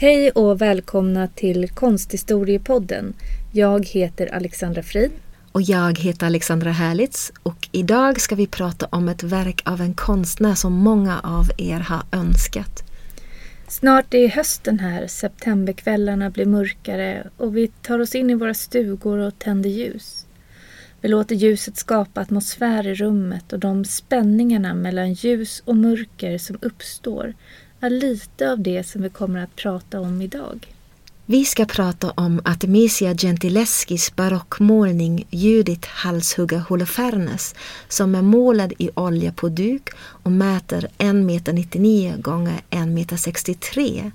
Hej och välkomna till Konsthistoriepodden. Jag heter Alexandra Frid. Och jag heter Alexandra Härlitz och idag ska vi prata om ett verk av en konstnär som många av er har önskat. Snart är hösten här, septemberkvällarna blir mörkare och vi tar oss in i våra stugor och tänder ljus. Vi låter ljuset skapa atmosfär i rummet och de spänningarna mellan ljus och mörker som uppstår är lite av det som vi kommer att prata om idag. Vi ska prata om Artemisia Gentileskis barockmålning Judith halshugga Holofernes som är målad i olja på duk och mäter 1,99 m gånger 1,63 m.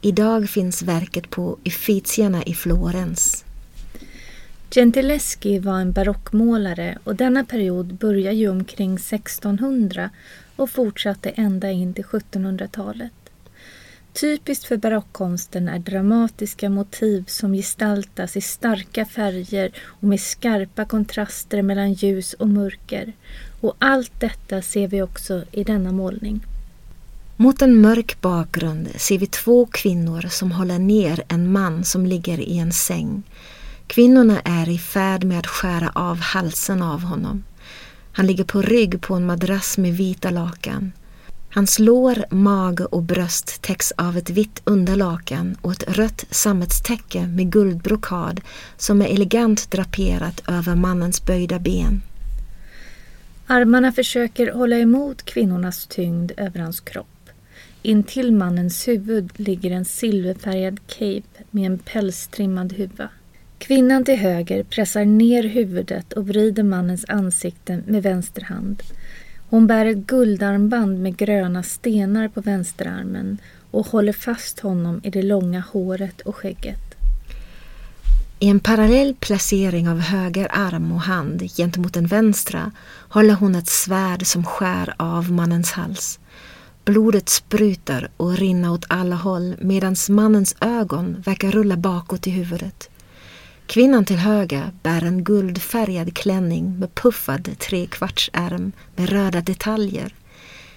Idag finns verket på Uffizierna i Florens. Gentileschi var en barockmålare och denna period börjar ju omkring 1600 och fortsatte ända in till 1700-talet. Typiskt för barockkonsten är dramatiska motiv som gestaltas i starka färger och med skarpa kontraster mellan ljus och mörker. Och allt detta ser vi också i denna målning. Mot en mörk bakgrund ser vi två kvinnor som håller ner en man som ligger i en säng. Kvinnorna är i färd med att skära av halsen av honom. Han ligger på rygg på en madrass med vita lakan. Hans lår, mage och bröst täcks av ett vitt underlakan och ett rött sammetstäcke med guldbrokad som är elegant draperat över mannens böjda ben. Armarna försöker hålla emot kvinnornas tyngd över hans kropp. Intill mannens huvud ligger en silverfärgad cape med en pälstrimmad huva. Kvinnan till höger pressar ner huvudet och vrider mannens ansikte med vänster hand. Hon bär ett guldarmband med gröna stenar på vänsterarmen och håller fast honom i det långa håret och skägget. I en parallell placering av höger arm och hand gentemot den vänstra håller hon ett svärd som skär av mannens hals. Blodet sprutar och rinner åt alla håll medan mannens ögon verkar rulla bakåt i huvudet. Kvinnan till höger bär en guldfärgad klänning med puffad trekvartsärm med röda detaljer.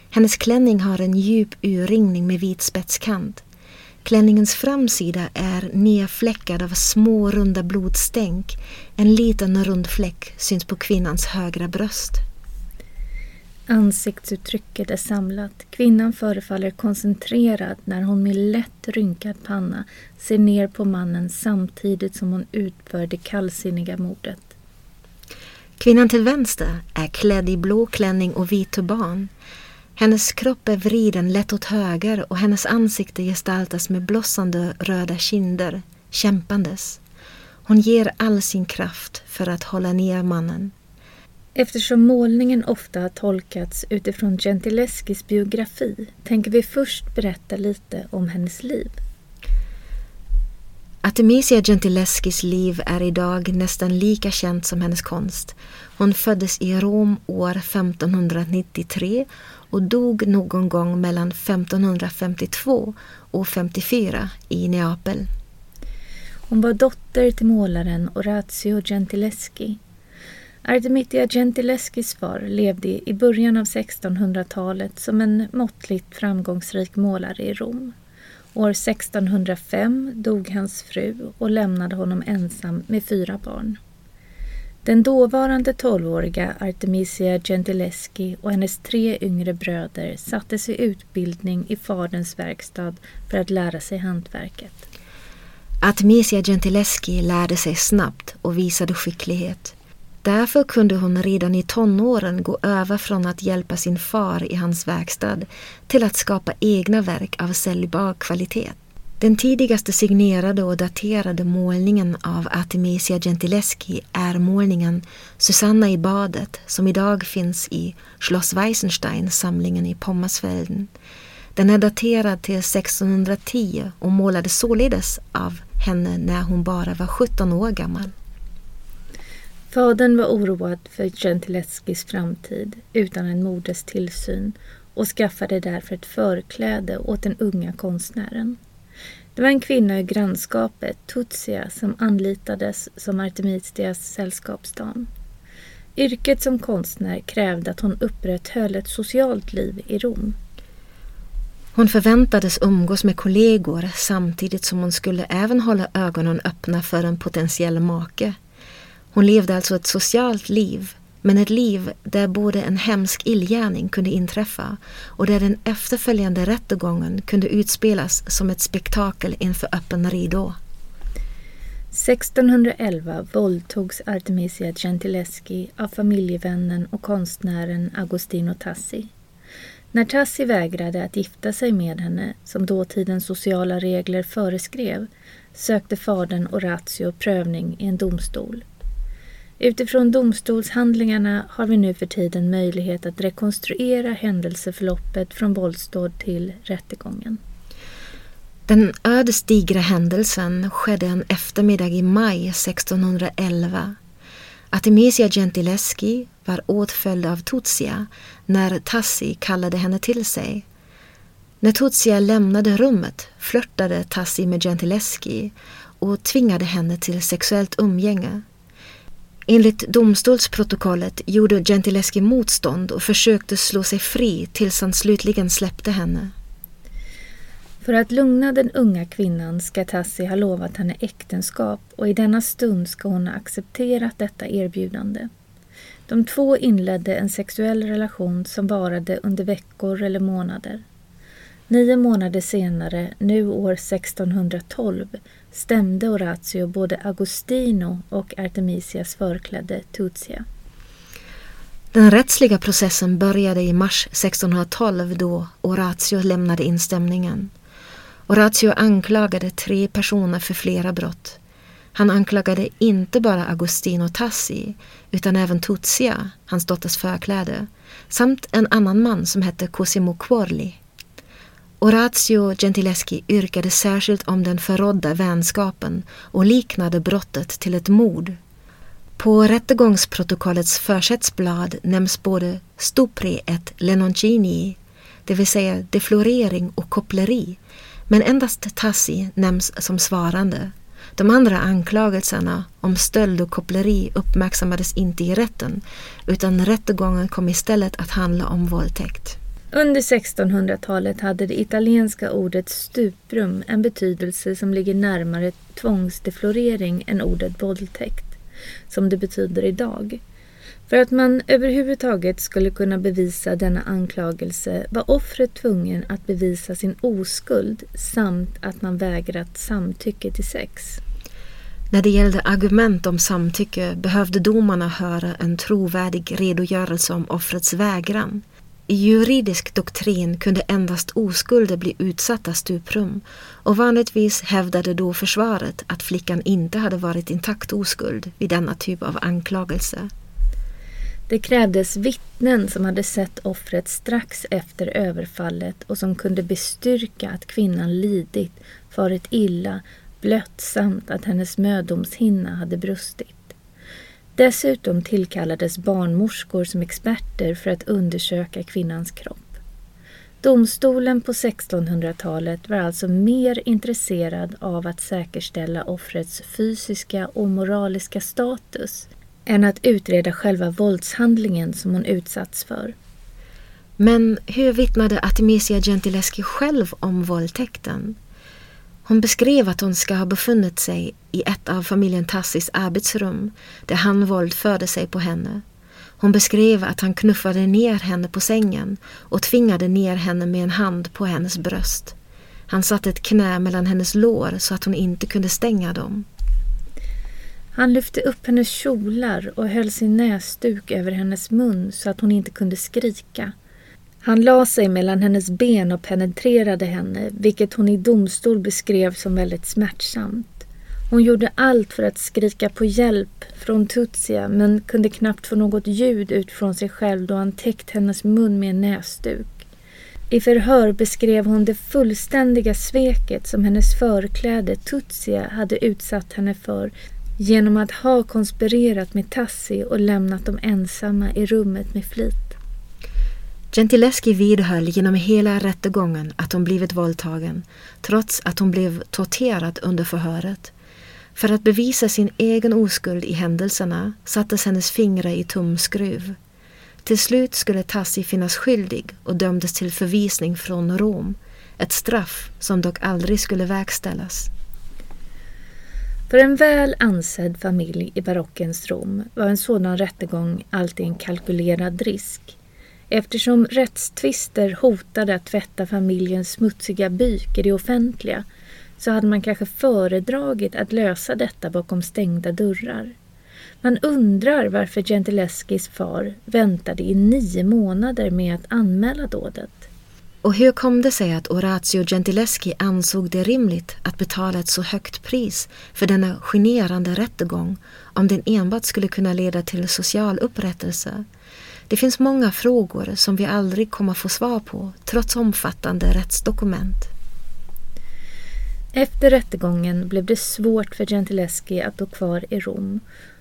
Hennes klänning har en djup urringning med vit spetskant. Klänningens framsida är nedfläckad av små runda blodstänk. En liten rund fläck syns på kvinnans högra bröst. Ansiktsuttrycket är samlat. Kvinnan förefaller koncentrerad när hon med lätt rynkad panna ser ner på mannen samtidigt som hon utför det kallsinniga mordet. Kvinnan till vänster är klädd i blå klänning och vit turban. Hennes kropp är vriden lätt åt höger och hennes ansikte gestaltas med blossande röda kinder, kämpandes. Hon ger all sin kraft för att hålla ner mannen. Eftersom målningen ofta har tolkats utifrån Gentileskis biografi tänker vi först berätta lite om hennes liv. Artemisia Gentileskis liv är idag nästan lika känt som hennes konst. Hon föddes i Rom år 1593 och dog någon gång mellan 1552 och 54 i Neapel. Hon var dotter till målaren Orazio Gentileschi Artemisia Gentileschis far levde i början av 1600-talet som en måttligt framgångsrik målare i Rom. År 1605 dog hans fru och lämnade honom ensam med fyra barn. Den dåvarande tolvåriga Artemisia Gentileschi och hennes tre yngre bröder sattes i utbildning i faderns verkstad för att lära sig hantverket. Artemisia Gentileschi lärde sig snabbt och visade skicklighet. Därför kunde hon redan i tonåren gå över från att hjälpa sin far i hans verkstad till att skapa egna verk av säljbar kvalitet. Den tidigaste signerade och daterade målningen av Artemisia Gentileschi är målningen Susanna i badet som idag finns i Schloss Weissenstein, samlingen i Pommersfelden. Den är daterad till 1610 och målades således av henne när hon bara var 17 år gammal. Fadern var oroad för Gentileskis framtid utan en moders tillsyn och skaffade därför ett förkläde åt den unga konstnären. Det var en kvinna ur grannskapet, Tutsia, som anlitades som Artemisias sällskapsdam. Yrket som konstnär krävde att hon upprätthöll ett socialt liv i Rom. Hon förväntades umgås med kollegor samtidigt som hon skulle även hålla ögonen öppna för en potentiell make. Hon levde alltså ett socialt liv, men ett liv där både en hemsk illgärning kunde inträffa och där den efterföljande rättegången kunde utspelas som ett spektakel inför öppen ridå. 1611 våldtogs Artemisia Gentileschi av familjevännen och konstnären Agostino Tassi. När Tassi vägrade att gifta sig med henne, som dåtidens sociala regler föreskrev, sökte fadern Orazio prövning i en domstol. Utifrån domstolshandlingarna har vi nu för tiden möjlighet att rekonstruera händelseförloppet från våldsdåd till rättegången. Den ödesdigra händelsen skedde en eftermiddag i maj 1611. Artemisia Gentileschi var åtföljd av Tutsia när Tassi kallade henne till sig. När Tutsia lämnade rummet flörtade Tassi med Gentileschi och tvingade henne till sexuellt umgänge. Enligt domstolsprotokollet gjorde Gentileschi motstånd och försökte slå sig fri tills han slutligen släppte henne. För att lugna den unga kvinnan ska Tassi ha lovat henne äktenskap och i denna stund ska hon ha accepterat detta erbjudande. De två inledde en sexuell relation som varade under veckor eller månader. Nio månader senare, nu år 1612, stämde Horatio både Agostino och Artemisias förklädde Tutsia. Den rättsliga processen började i mars 1612 då Horatio lämnade instämningen. Horatio anklagade tre personer för flera brott. Han anklagade inte bara Agostino Tassi utan även Tutsia, hans dotters förkläde, samt en annan man som hette Cosimo Quarli. Orazio Gentileschi yrkade särskilt om den förrådda vänskapen och liknade brottet till ett mord. På rättegångsprotokollets försättsblad nämns både stupri et lenoncini, det vill säga deflorering och koppleri, men endast Tassi nämns som svarande. De andra anklagelserna om stöld och koppleri uppmärksammades inte i rätten utan rättegången kom istället att handla om våldtäkt. Under 1600-talet hade det italienska ordet stuprum en betydelse som ligger närmare tvångsdeflorering än ordet våldtäkt, som det betyder idag. För att man överhuvudtaget skulle kunna bevisa denna anklagelse var offret tvungen att bevisa sin oskuld samt att man vägrat samtycke till sex. När det gällde argument om samtycke behövde domarna höra en trovärdig redogörelse om offrets vägran. I juridisk doktrin kunde endast oskulder bli utsatta stuprum och vanligtvis hävdade då försvaret att flickan inte hade varit intakt oskuld vid denna typ av anklagelse. Det krävdes vittnen som hade sett offret strax efter överfallet och som kunde bestyrka att kvinnan lidit, farit illa, blött samt att hennes mödomshinna hade brustit. Dessutom tillkallades barnmorskor som experter för att undersöka kvinnans kropp. Domstolen på 1600-talet var alltså mer intresserad av att säkerställa offrets fysiska och moraliska status än att utreda själva våldshandlingen som hon utsatts för. Men hur vittnade Artemisia Gentileschi själv om våldtäkten? Hon beskrev att hon ska ha befunnit sig i ett av familjen Tassis arbetsrum där han våldförde sig på henne. Hon beskrev att han knuffade ner henne på sängen och tvingade ner henne med en hand på hennes bröst. Han satte ett knä mellan hennes lår så att hon inte kunde stänga dem. Han lyfte upp hennes kjolar och höll sin näsduk över hennes mun så att hon inte kunde skrika. Han la sig mellan hennes ben och penetrerade henne, vilket hon i domstol beskrev som väldigt smärtsamt. Hon gjorde allt för att skrika på hjälp från Tutsia men kunde knappt få något ljud ut från sig själv då han täckt hennes mun med en näsduk. I förhör beskrev hon det fullständiga sveket som hennes förkläde Tutsia hade utsatt henne för genom att ha konspirerat med Tassi och lämnat dem ensamma i rummet med flit. Gentileschi vidhöll genom hela rättegången att hon blivit våldtagen trots att hon blev torterad under förhöret. För att bevisa sin egen oskuld i händelserna sattes hennes fingrar i tumskruv. Till slut skulle Tassi finnas skyldig och dömdes till förvisning från Rom. Ett straff som dock aldrig skulle verkställas. För en väl ansedd familj i barockens Rom var en sådan rättegång alltid en kalkylerad risk. Eftersom rättstvister hotade att tvätta familjens smutsiga byk i det offentliga så hade man kanske föredragit att lösa detta bakom stängda dörrar. Man undrar varför Gentileskis far väntade i nio månader med att anmäla dådet. Och hur kom det sig att Orazio Gentileschi ansåg det rimligt att betala ett så högt pris för denna generande rättegång om den enbart skulle kunna leda till social upprättelse? Det finns många frågor som vi aldrig kommer få svar på trots omfattande rättsdokument. Efter rättegången blev det svårt för Gentileschi att bo kvar i Rom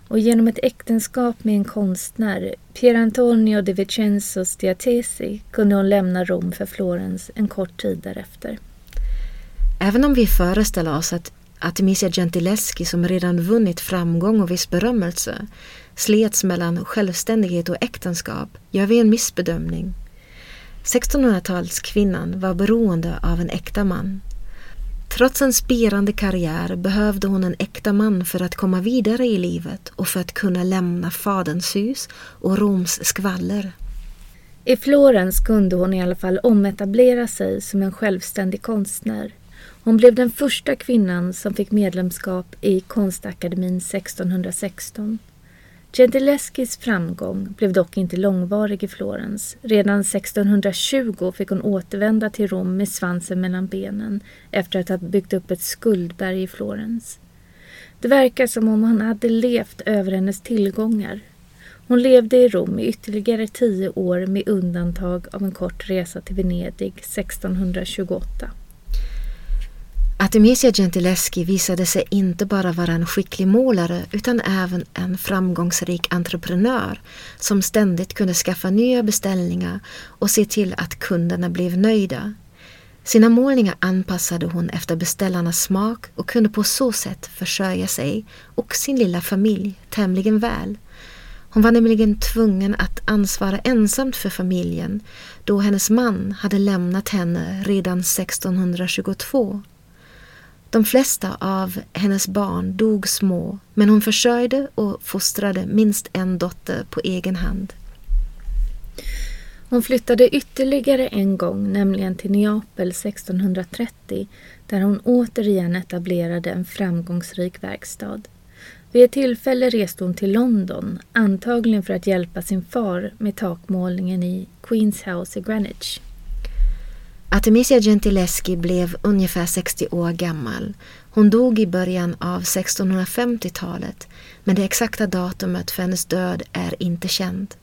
och genom ett äktenskap med en konstnär, Pier Antonio de Vincenzo Stiatesi, kunde hon lämna Rom för Florens en kort tid därefter. Även om vi föreställer oss att Artemisia Gentileschi som redan vunnit framgång och viss berömmelse slets mellan självständighet och äktenskap gör vi en missbedömning. 1600-talskvinnan var beroende av en äkta man. Trots en spirande karriär behövde hon en äkta man för att komma vidare i livet och för att kunna lämna faderns hus och Roms skvaller. I Florens kunde hon i alla fall ometablera sig som en självständig konstnär. Hon blev den första kvinnan som fick medlemskap i Konstakademin 1616. Gentileskis framgång blev dock inte långvarig i Florens. Redan 1620 fick hon återvända till Rom med svansen mellan benen efter att ha byggt upp ett skuldberg i Florens. Det verkar som om han hade levt över hennes tillgångar. Hon levde i Rom i ytterligare tio år med undantag av en kort resa till Venedig 1628. Artemisia Gentileschi visade sig inte bara vara en skicklig målare utan även en framgångsrik entreprenör som ständigt kunde skaffa nya beställningar och se till att kunderna blev nöjda. Sina målningar anpassade hon efter beställarnas smak och kunde på så sätt försörja sig och sin lilla familj tämligen väl. Hon var nämligen tvungen att ansvara ensamt för familjen då hennes man hade lämnat henne redan 1622. De flesta av hennes barn dog små men hon försörjde och fostrade minst en dotter på egen hand. Hon flyttade ytterligare en gång, nämligen till Neapel 1630 där hon återigen etablerade en framgångsrik verkstad. Vid ett tillfälle reste hon till London, antagligen för att hjälpa sin far med takmålningen i Queens House i Greenwich. Artemisia Gentileschi blev ungefär 60 år gammal. Hon dog i början av 1650-talet men det exakta datumet för hennes död är inte känt.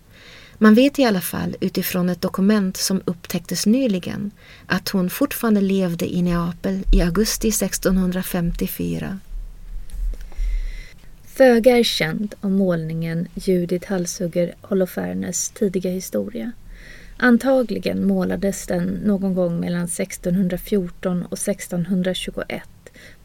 Man vet i alla fall utifrån ett dokument som upptäcktes nyligen att hon fortfarande levde i Neapel i augusti 1654. Föga är känt om målningen Judith halshugger Holofernes tidiga historia. Antagligen målades den någon gång mellan 1614 och 1621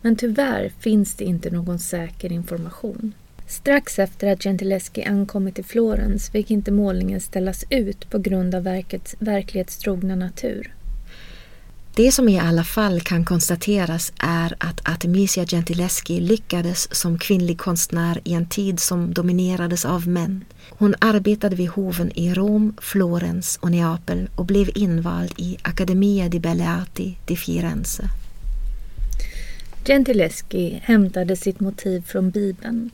men tyvärr finns det inte någon säker information. Strax efter att Gentileschi ankommit till Florens fick inte målningen ställas ut på grund av verkets verklighetstrogna natur. Det som i alla fall kan konstateras är att Artemisia Gentileschi lyckades som kvinnlig konstnär i en tid som dominerades av män. Hon arbetade vid hoven i Rom, Florens och Neapel och blev invald i Accademia di Belle Arti di Firenze. Gentileschi hämtade sitt motiv från Bibeln.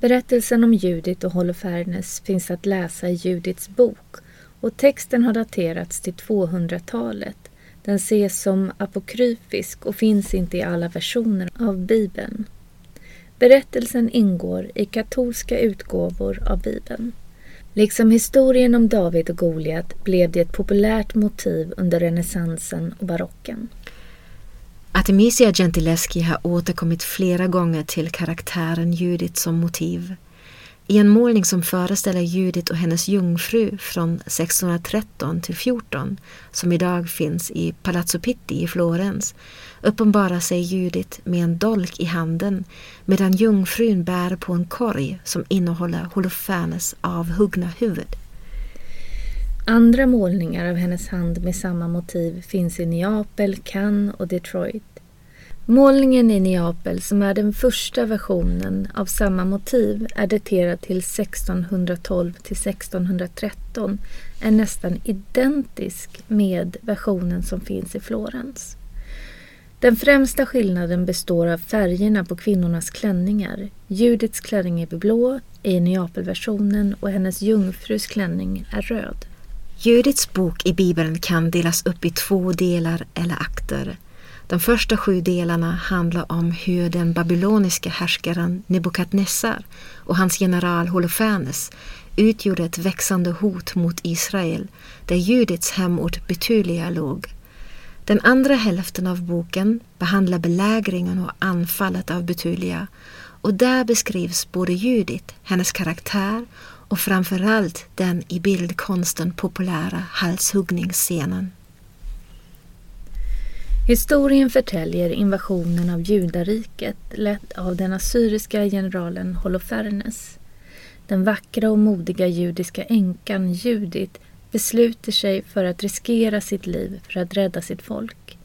Berättelsen om Judit och Holofernes finns att läsa i Judits bok och texten har daterats till 200-talet den ses som apokryfisk och finns inte i alla versioner av Bibeln. Berättelsen ingår i katolska utgåvor av Bibeln. Liksom historien om David och Goliat blev det ett populärt motiv under renässansen och barocken. Artemisia Gentileschi har återkommit flera gånger till karaktären Judit som motiv. I en målning som föreställer Judit och hennes jungfru från 1613 till 14 som idag finns i Palazzo Pitti i Florens uppenbarar sig Judit med en dolk i handen medan jungfrun bär på en korg som innehåller Holofernes avhuggna huvud. Andra målningar av hennes hand med samma motiv finns i Neapel, Cannes och Detroit. Målningen i Neapel, som är den första versionen av samma motiv, är daterad till 1612 till 1613, är nästan identisk med versionen som finns i Florens. Den främsta skillnaden består av färgerna på kvinnornas klänningar. Judits klänning är blå i Neapelversionen och hennes jungfrus klänning är röd. Judits bok i Bibeln kan delas upp i två delar eller akter. De första sju delarna handlar om hur den babyloniska härskaren Nebukadnessar och hans general Holofernes utgjorde ett växande hot mot Israel, där Judits hemort Betulia låg. Den andra hälften av boken behandlar belägringen och anfallet av Betulia och där beskrivs både Judit, hennes karaktär och framförallt den i bildkonsten populära halshuggningsscenen. Historien förtäljer invasionen av judariket lett av den assyriska generalen Holofernes. Den vackra och modiga judiska änkan Judit besluter sig för att riskera sitt liv för att rädda sitt folk.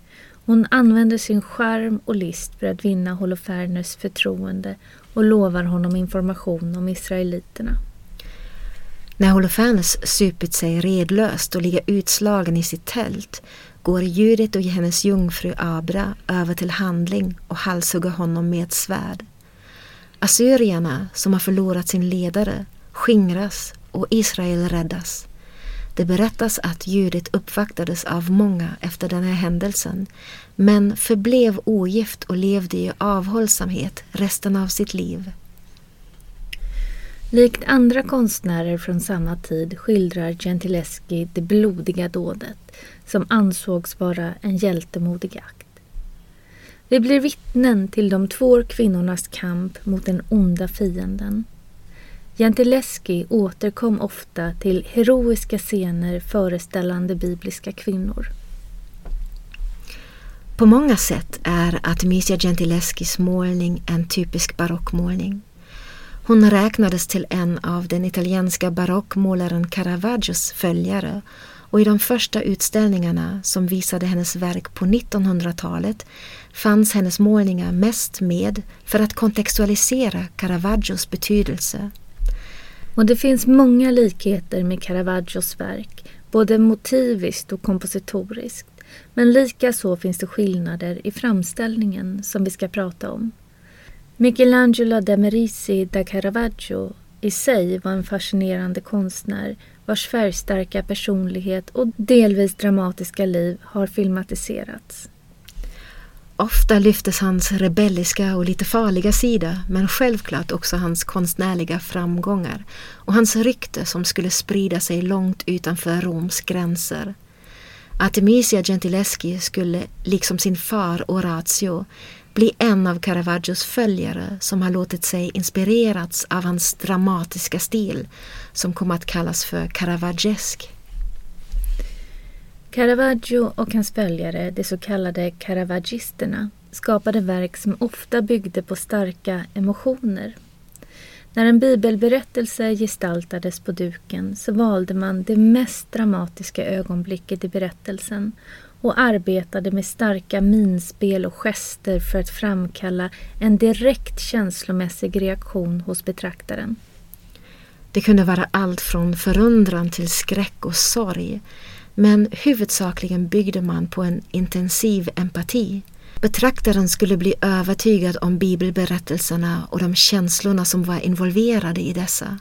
Hon använder sin charm och list för att vinna Holofernes förtroende och lovar honom information om israeliterna. När Holofernes supit sig redlöst och ligger utslagen i sitt tält går Judit och hennes jungfru Abra över till handling och halshugger honom med ett svärd. Assyrierna, som har förlorat sin ledare, skingras och Israel räddas. Det berättas att Judit uppvaktades av många efter den här händelsen men förblev ogift och levde i avhållsamhet resten av sitt liv. Likt andra konstnärer från samma tid skildrar Gentileschi det blodiga dådet som ansågs vara en hjältemodig akt. Vi blir vittnen till de två kvinnornas kamp mot den onda fienden. Gentileschi återkom ofta till heroiska scener föreställande bibliska kvinnor. På många sätt är Artemisia Gentileschis målning en typisk barockmålning. Hon räknades till en av den italienska barockmålaren Caravaggios följare och i de första utställningarna som visade hennes verk på 1900-talet fanns hennes målningar mest med för att kontextualisera Caravaggios betydelse. Och det finns många likheter med Caravaggios verk, både motiviskt och kompositoriskt. Men likaså finns det skillnader i framställningen som vi ska prata om. Michelangelo da Merisi da Caravaggio i sig var en fascinerande konstnär vars färgstarka personlighet och delvis dramatiska liv har filmatiserats. Ofta lyftes hans rebelliska och lite farliga sida men självklart också hans konstnärliga framgångar och hans rykte som skulle sprida sig långt utanför Roms gränser. Artemisia Gentileschi skulle, liksom sin far Orazio, bli en av Caravaggios följare som har låtit sig inspirerats av hans dramatiska stil som kom att kallas för caravaggesk. Caravaggio och hans följare, de så kallade caravaggisterna, skapade verk som ofta byggde på starka emotioner. När en bibelberättelse gestaltades på duken så valde man det mest dramatiska ögonblicket i berättelsen och arbetade med starka minspel och gester för att framkalla en direkt känslomässig reaktion hos betraktaren. Det kunde vara allt från förundran till skräck och sorg men huvudsakligen byggde man på en intensiv empati. Betraktaren skulle bli övertygad om bibelberättelserna och de känslorna som var involverade i dessa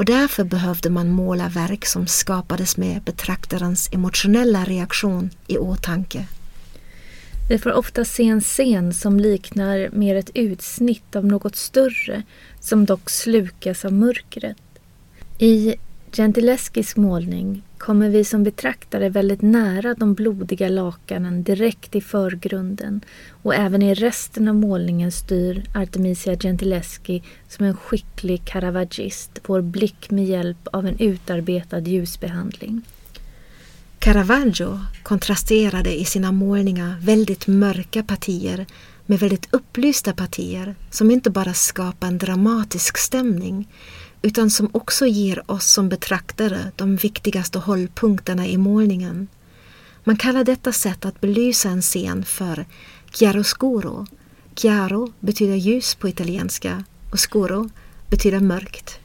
och därför behövde man måla verk som skapades med betraktarens emotionella reaktion i åtanke. Vi får ofta se en scen som liknar mer ett utsnitt av något större som dock slukas av mörkret. I Gentileskis målning kommer vi som betraktare väldigt nära de blodiga lakanen direkt i förgrunden och även i resten av målningen styr Artemisia Gentileschi som en skicklig caravagist vår blick med hjälp av en utarbetad ljusbehandling. Caravaggio kontrasterade i sina målningar väldigt mörka partier med väldigt upplysta partier som inte bara skapar en dramatisk stämning utan som också ger oss som betraktare de viktigaste hållpunkterna i målningen. Man kallar detta sätt att belysa en scen för chiaroscuro. Chiaro betyder ljus på italienska och scuro betyder mörkt.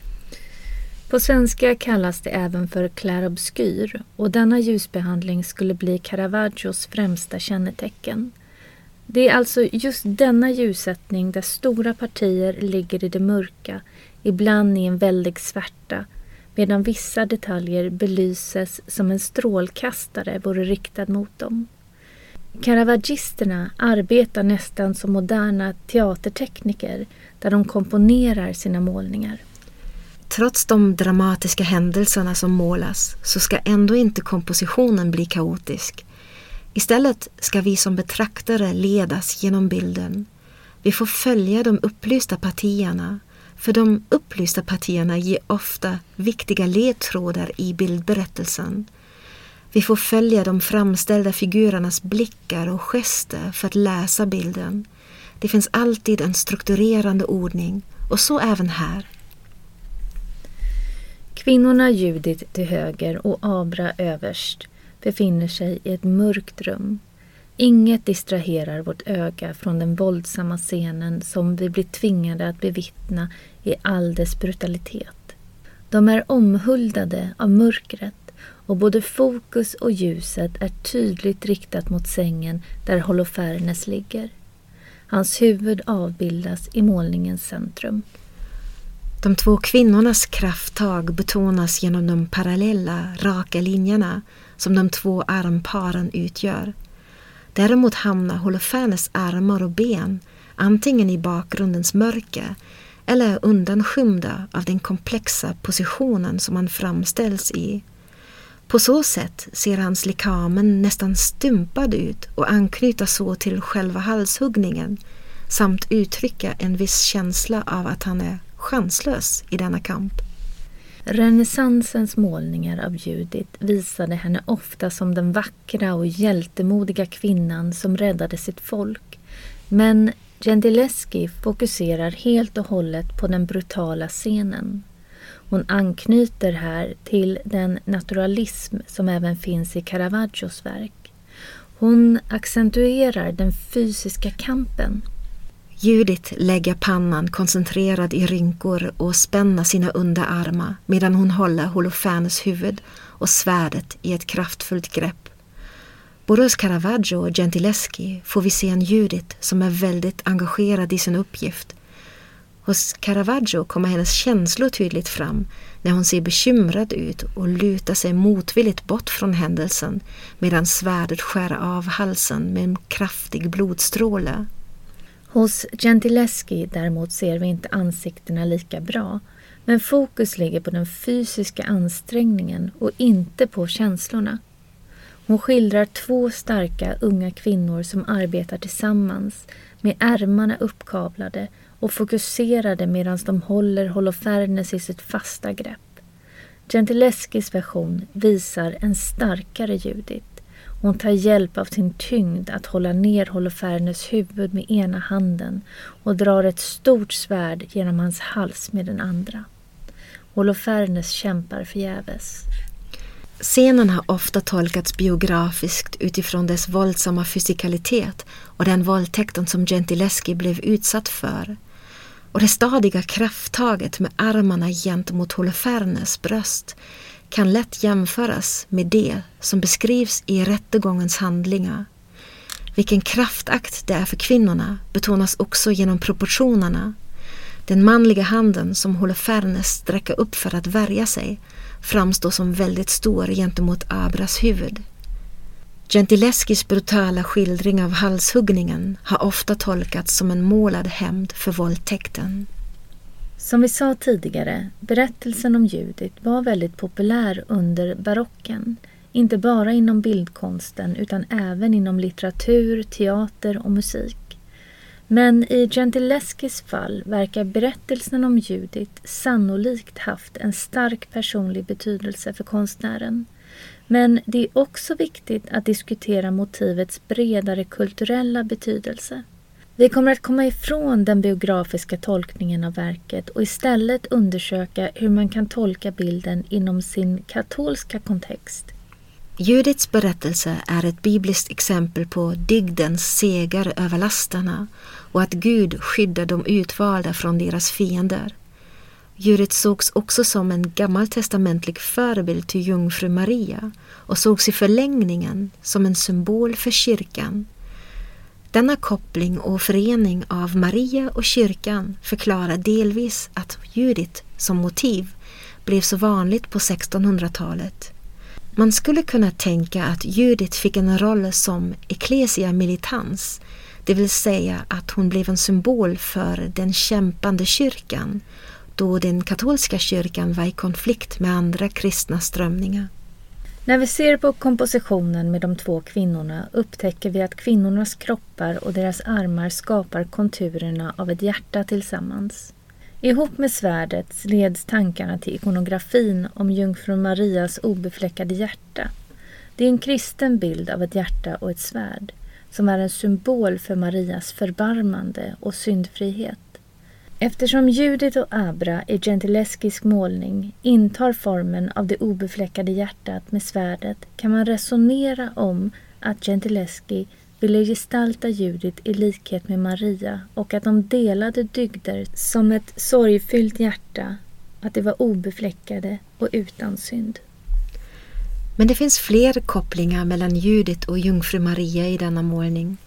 På svenska kallas det även för clarobskyr och denna ljusbehandling skulle bli Caravaggios främsta kännetecken. Det är alltså just denna ljussättning där stora partier ligger i det mörka, ibland i en väldig svärta, medan vissa detaljer belyses som en strålkastare vore riktad mot dem. Caravaggisterna arbetar nästan som moderna teatertekniker där de komponerar sina målningar. Trots de dramatiska händelserna som målas så ska ändå inte kompositionen bli kaotisk. Istället ska vi som betraktare ledas genom bilden. Vi får följa de upplysta partierna, för de upplysta partierna ger ofta viktiga ledtrådar i bildberättelsen. Vi får följa de framställda figurernas blickar och gester för att läsa bilden. Det finns alltid en strukturerande ordning och så även här. Kvinnorna Judit till höger och Abra överst befinner sig i ett mörkt rum. Inget distraherar vårt öga från den våldsamma scenen som vi blir tvingade att bevittna i all dess brutalitet. De är omhuldade av mörkret och både fokus och ljuset är tydligt riktat mot sängen där Holofernes ligger. Hans huvud avbildas i målningens centrum. De två kvinnornas krafttag betonas genom de parallella, raka linjerna som de två armparen utgör. Däremot hamnar Holofernes armar och ben antingen i bakgrundens mörker eller undanskymda av den komplexa positionen som han framställs i. På så sätt ser hans likamen nästan stympad ut och anknyter så till själva halshuggningen samt uttrycka en viss känsla av att han är chanslös i denna kamp. Renässansens målningar av Judit visade henne ofta som den vackra och hjältemodiga kvinnan som räddade sitt folk. Men Gentileschi fokuserar helt och hållet på den brutala scenen. Hon anknyter här till den naturalism som även finns i Caravaggios verk. Hon accentuerar den fysiska kampen Judith lägger pannan koncentrerad i rynkor och spänner sina underarmar medan hon håller Holofernes huvud och svärdet i ett kraftfullt grepp. Både hos Caravaggio och Gentileschi får vi se en Judith som är väldigt engagerad i sin uppgift. Hos Caravaggio kommer hennes känslor tydligt fram när hon ser bekymrad ut och lutar sig motvilligt bort från händelsen medan svärdet skär av halsen med en kraftig blodstråle. Hos Gentileschi däremot ser vi inte ansiktena lika bra. Men fokus ligger på den fysiska ansträngningen och inte på känslorna. Hon skildrar två starka unga kvinnor som arbetar tillsammans med ärmarna uppkavlade och fokuserade medan de håller Holofernes i sitt fasta grepp. Gentileskis version visar en starkare Judit. Hon tar hjälp av sin tyngd att hålla ner Holofernes huvud med ena handen och drar ett stort svärd genom hans hals med den andra. Holofernes kämpar förgäves. Scenen har ofta tolkats biografiskt utifrån dess våldsamma fysikalitet och den våldtäkten som Gentileschi blev utsatt för. Och det stadiga krafttaget med armarna gentemot Holofernes bröst kan lätt jämföras med det som beskrivs i rättegångens handlingar. Vilken kraftakt det är för kvinnorna betonas också genom proportionerna. Den manliga handen som Holofernes sträcker upp för att värja sig framstår som väldigt stor gentemot Abras huvud. Gentileskis brutala skildring av halshuggningen har ofta tolkats som en målad hämnd för våldtäkten. Som vi sa tidigare, berättelsen om Judit var väldigt populär under barocken. Inte bara inom bildkonsten utan även inom litteratur, teater och musik. Men i Gentileskis fall verkar berättelsen om Judit sannolikt haft en stark personlig betydelse för konstnären. Men det är också viktigt att diskutera motivets bredare kulturella betydelse. Vi kommer att komma ifrån den biografiska tolkningen av verket och istället undersöka hur man kan tolka bilden inom sin katolska kontext. Judits berättelse är ett bibliskt exempel på dygdens seger över lastarna och att Gud skyddar de utvalda från deras fiender. Judit sågs också som en gammaltestamentlig förebild till jungfru Maria och sågs i förlängningen som en symbol för kyrkan. Denna koppling och förening av Maria och kyrkan förklarar delvis att Judit som motiv blev så vanligt på 1600-talet. Man skulle kunna tänka att Judit fick en roll som ecclesia militans, det vill säga att hon blev en symbol för den kämpande kyrkan då den katolska kyrkan var i konflikt med andra kristna strömningar. När vi ser på kompositionen med de två kvinnorna upptäcker vi att kvinnornas kroppar och deras armar skapar konturerna av ett hjärta tillsammans. Ihop med svärdet leds tankarna till ikonografin om jungfru Marias obefläckade hjärta. Det är en kristen bild av ett hjärta och ett svärd som är en symbol för Marias förbarmande och syndfrihet. Eftersom Judit och Abra i gentileskisk målning intar formen av det obefläckade hjärtat med svärdet kan man resonera om att Gentileschi ville gestalta Judit i likhet med Maria och att de delade dygder som ett sorgfyllt hjärta, att de var obefläckade och utan synd. Men det finns fler kopplingar mellan Judit och jungfru Maria i denna målning.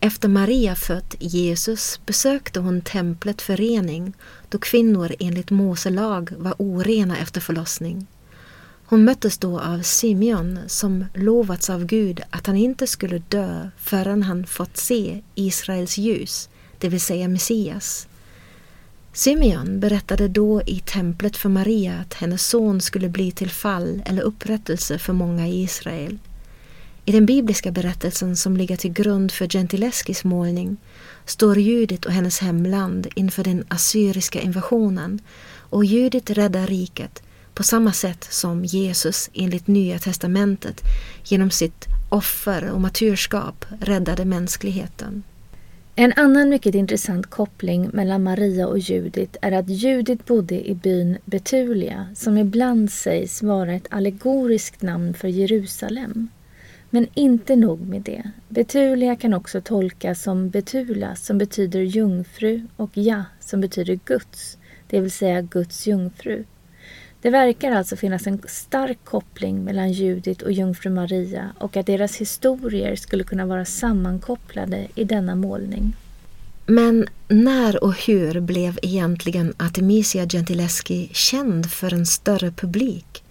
Efter Maria fött Jesus besökte hon templet för rening då kvinnor enligt Mose lag var orena efter förlossning. Hon möttes då av Simeon som lovats av Gud att han inte skulle dö förrän han fått se Israels ljus, det vill säga Messias. Simeon berättade då i templet för Maria att hennes son skulle bli till fall eller upprättelse för många i Israel. I den bibliska berättelsen som ligger till grund för Gentileskis målning står Judit och hennes hemland inför den assyriska invasionen och Judit räddar riket på samma sätt som Jesus enligt Nya testamentet genom sitt offer och martyrskap räddade mänskligheten. En annan mycket intressant koppling mellan Maria och Judit är att Judit bodde i byn Betulia som ibland sägs vara ett allegoriskt namn för Jerusalem. Men inte nog med det. Betulia kan också tolkas som Betula som betyder jungfru och Ja som betyder Guds, det vill säga Guds jungfru. Det verkar alltså finnas en stark koppling mellan Judit och jungfru Maria och att deras historier skulle kunna vara sammankopplade i denna målning. Men när och hur blev egentligen Artemisia Gentileschi känd för en större publik?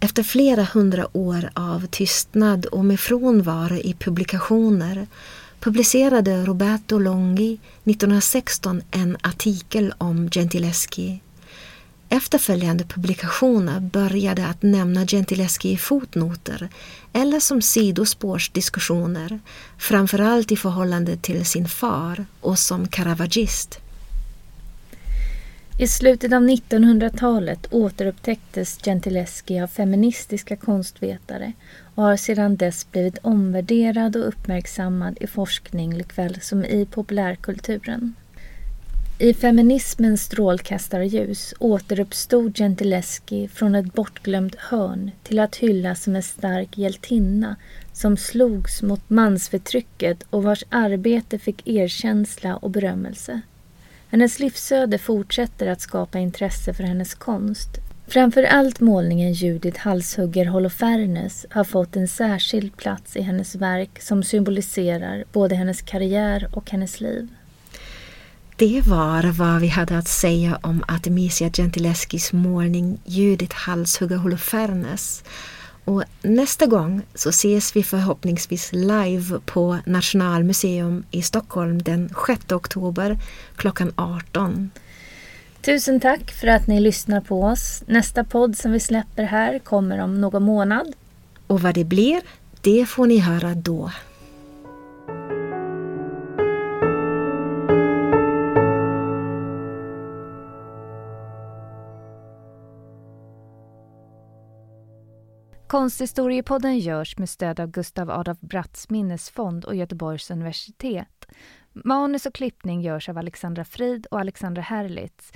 Efter flera hundra år av tystnad och med frånvaro i publikationer publicerade Roberto Longhi 1916 en artikel om Gentileschi Efterföljande publikationer började att nämna Gentileschi i fotnoter eller som sidospårsdiskussioner, framförallt i förhållande till sin far och som Caravagist. I slutet av 1900-talet återupptäcktes Gentileschi av feministiska konstvetare och har sedan dess blivit omvärderad och uppmärksammad i forskning likväl som i populärkulturen. I feminismens strålkastarljus återuppstod Gentileschi från ett bortglömt hörn till att hyllas som en stark hjältinna som slogs mot mansförtrycket och vars arbete fick erkänsla och berömmelse. Hennes livsöde fortsätter att skapa intresse för hennes konst. Framför allt målningen Judith halshugger Holofernes har fått en särskild plats i hennes verk som symboliserar både hennes karriär och hennes liv. Det var vad vi hade att säga om Artemisia Gentileskis målning Judith halshugger Holofernes. Och nästa gång så ses vi förhoppningsvis live på Nationalmuseum i Stockholm den 6 oktober klockan 18. Tusen tack för att ni lyssnar på oss. Nästa podd som vi släpper här kommer om någon månad. Och vad det blir, det får ni höra då. Konsthistoriepodden görs med stöd av Gustav Adolf Bratts minnesfond och Göteborgs universitet. Manus och klippning görs av Alexandra Frid och Alexandra Herlitz.